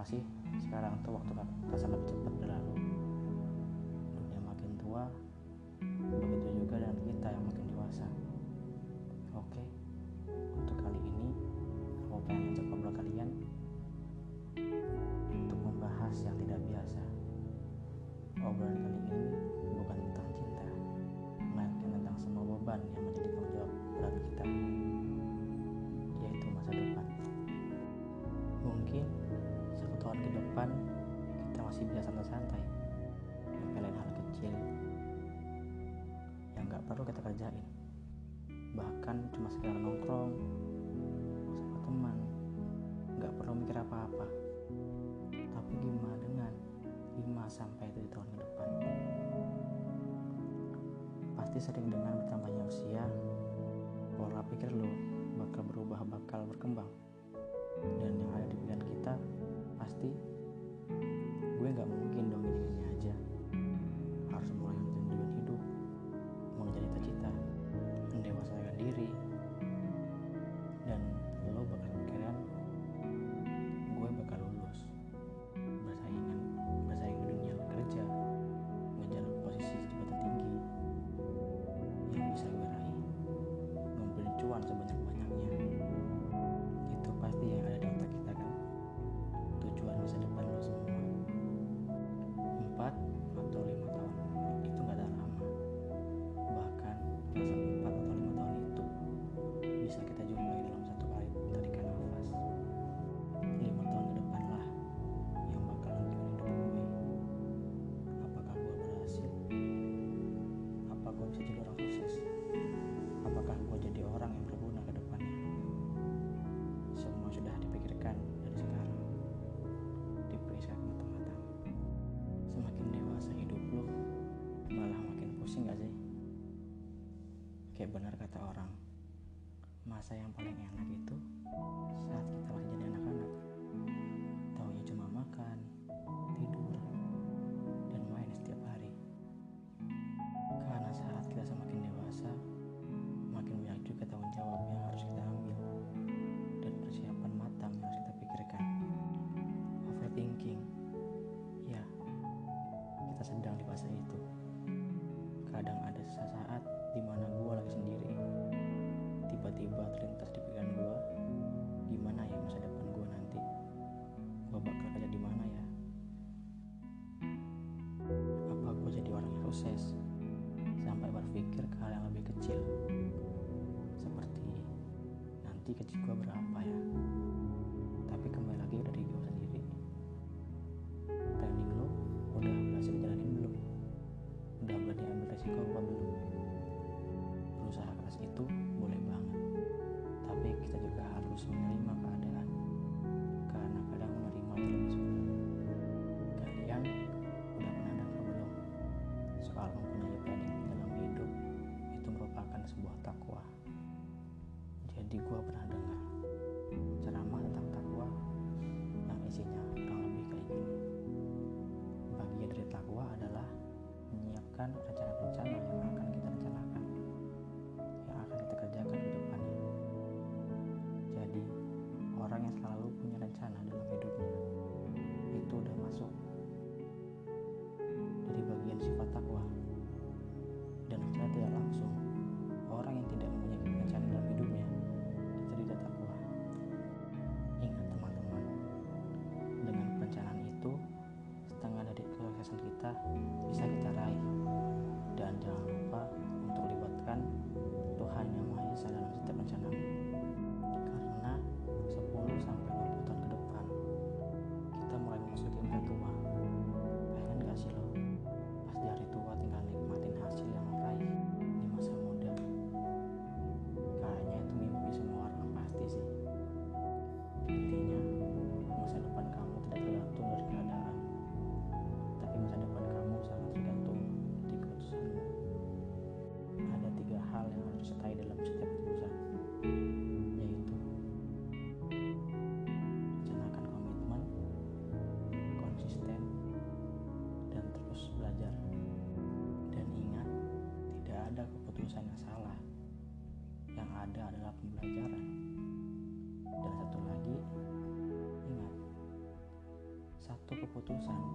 kenapa sih sekarang tuh waktu terasa lebih cepat berlalu. Dunia makin tua begitu juga dengan kita yang makin dewasa. Oke untuk kali ini aku pengen ngajak ngobrol kalian untuk membahas yang tidak biasa. Obrolan kali ini bukan tentang cinta melainkan tentang semua beban yang menjadi masih bisa santai-santai. Nyepelin hal kecil yang gak perlu kita kerjain. Bahkan cuma sekedar nongkrong sama teman gak perlu mikir apa-apa. Tapi gimana dengan 5 sampai 7 tahun ke depan? Pasti sering dengan bertambahnya usia. Pola pikir lo bakal berubah bakal berkembang kayak benar kata orang masa yang paling enak itu saat kita masih jadi anak-anak. Taunya cuma makan tidur dan main setiap hari. Karena saat kita semakin dewasa makin banyak juga tanggung jawab yang harus kita ambil dan persiapan matang yang harus kita pikirkan. Overthinking. Ya kita sedang di fase itu. Kadang ada saat di mana gue lagi sendiri. Tiba-tiba terlintas di pikiran gue gimana ya masa depan gue nanti? Gue bakal kerja di mana ya? Apa gue jadi orang yang sukses sampai berpikir ke hal yang lebih kecil? Seperti nanti gaji gue berapa ya? Tapi kembali lagi dari gue sendiri. Planning lo udah berhasil jalanin belum? Udah berani ambil resiko apa belum itu boleh banget. Tapi kita juga harus menerima keadaan. Karena kadang menerima itu He's setiap keputusan, yaitu rencanakan komitmen, konsisten, dan belajar. Dan ingat, tidak ada